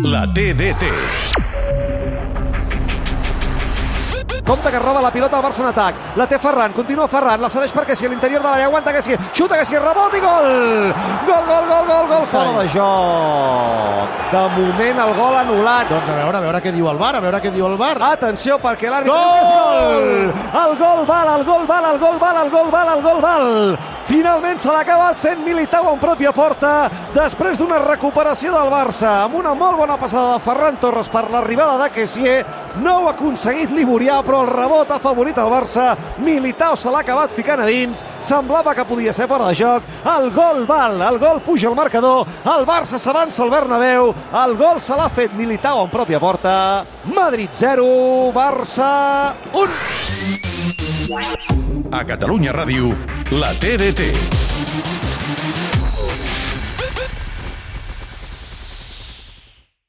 La TDT. Compte que roba la pilota al Barça en atac. La té Ferran, continua Ferran, la cedeix perquè si a l'interior de l'àrea aguanta que si xuta que si rebot i gol! Gol, gol, gol, gol, gol, fora de joc. De moment el gol anul·lat. Doncs a veure, a veure què diu el bar, a veure què diu el bar. Atenció, perquè l'àrbitre... Gol! diu que és gol! El gol val, el gol val, el gol val, el gol val, el gol val! Finalment se l'ha acabat fent Militao en pròpia porta després d'una recuperació del Barça amb una molt bona passada de Ferran Torres per l'arribada de Kessier. No ho ha aconseguit Liburià, però el rebot ha favorit el Barça. Militao se l'ha acabat ficant a dins. Semblava que podia ser fora de joc. El gol val, el gol puja al marcador. El Barça s'avança al Bernabéu. El gol se l'ha fet Militao en pròpia porta. Madrid 0, Barça 1. A Catalunya Ràdio, la TDT.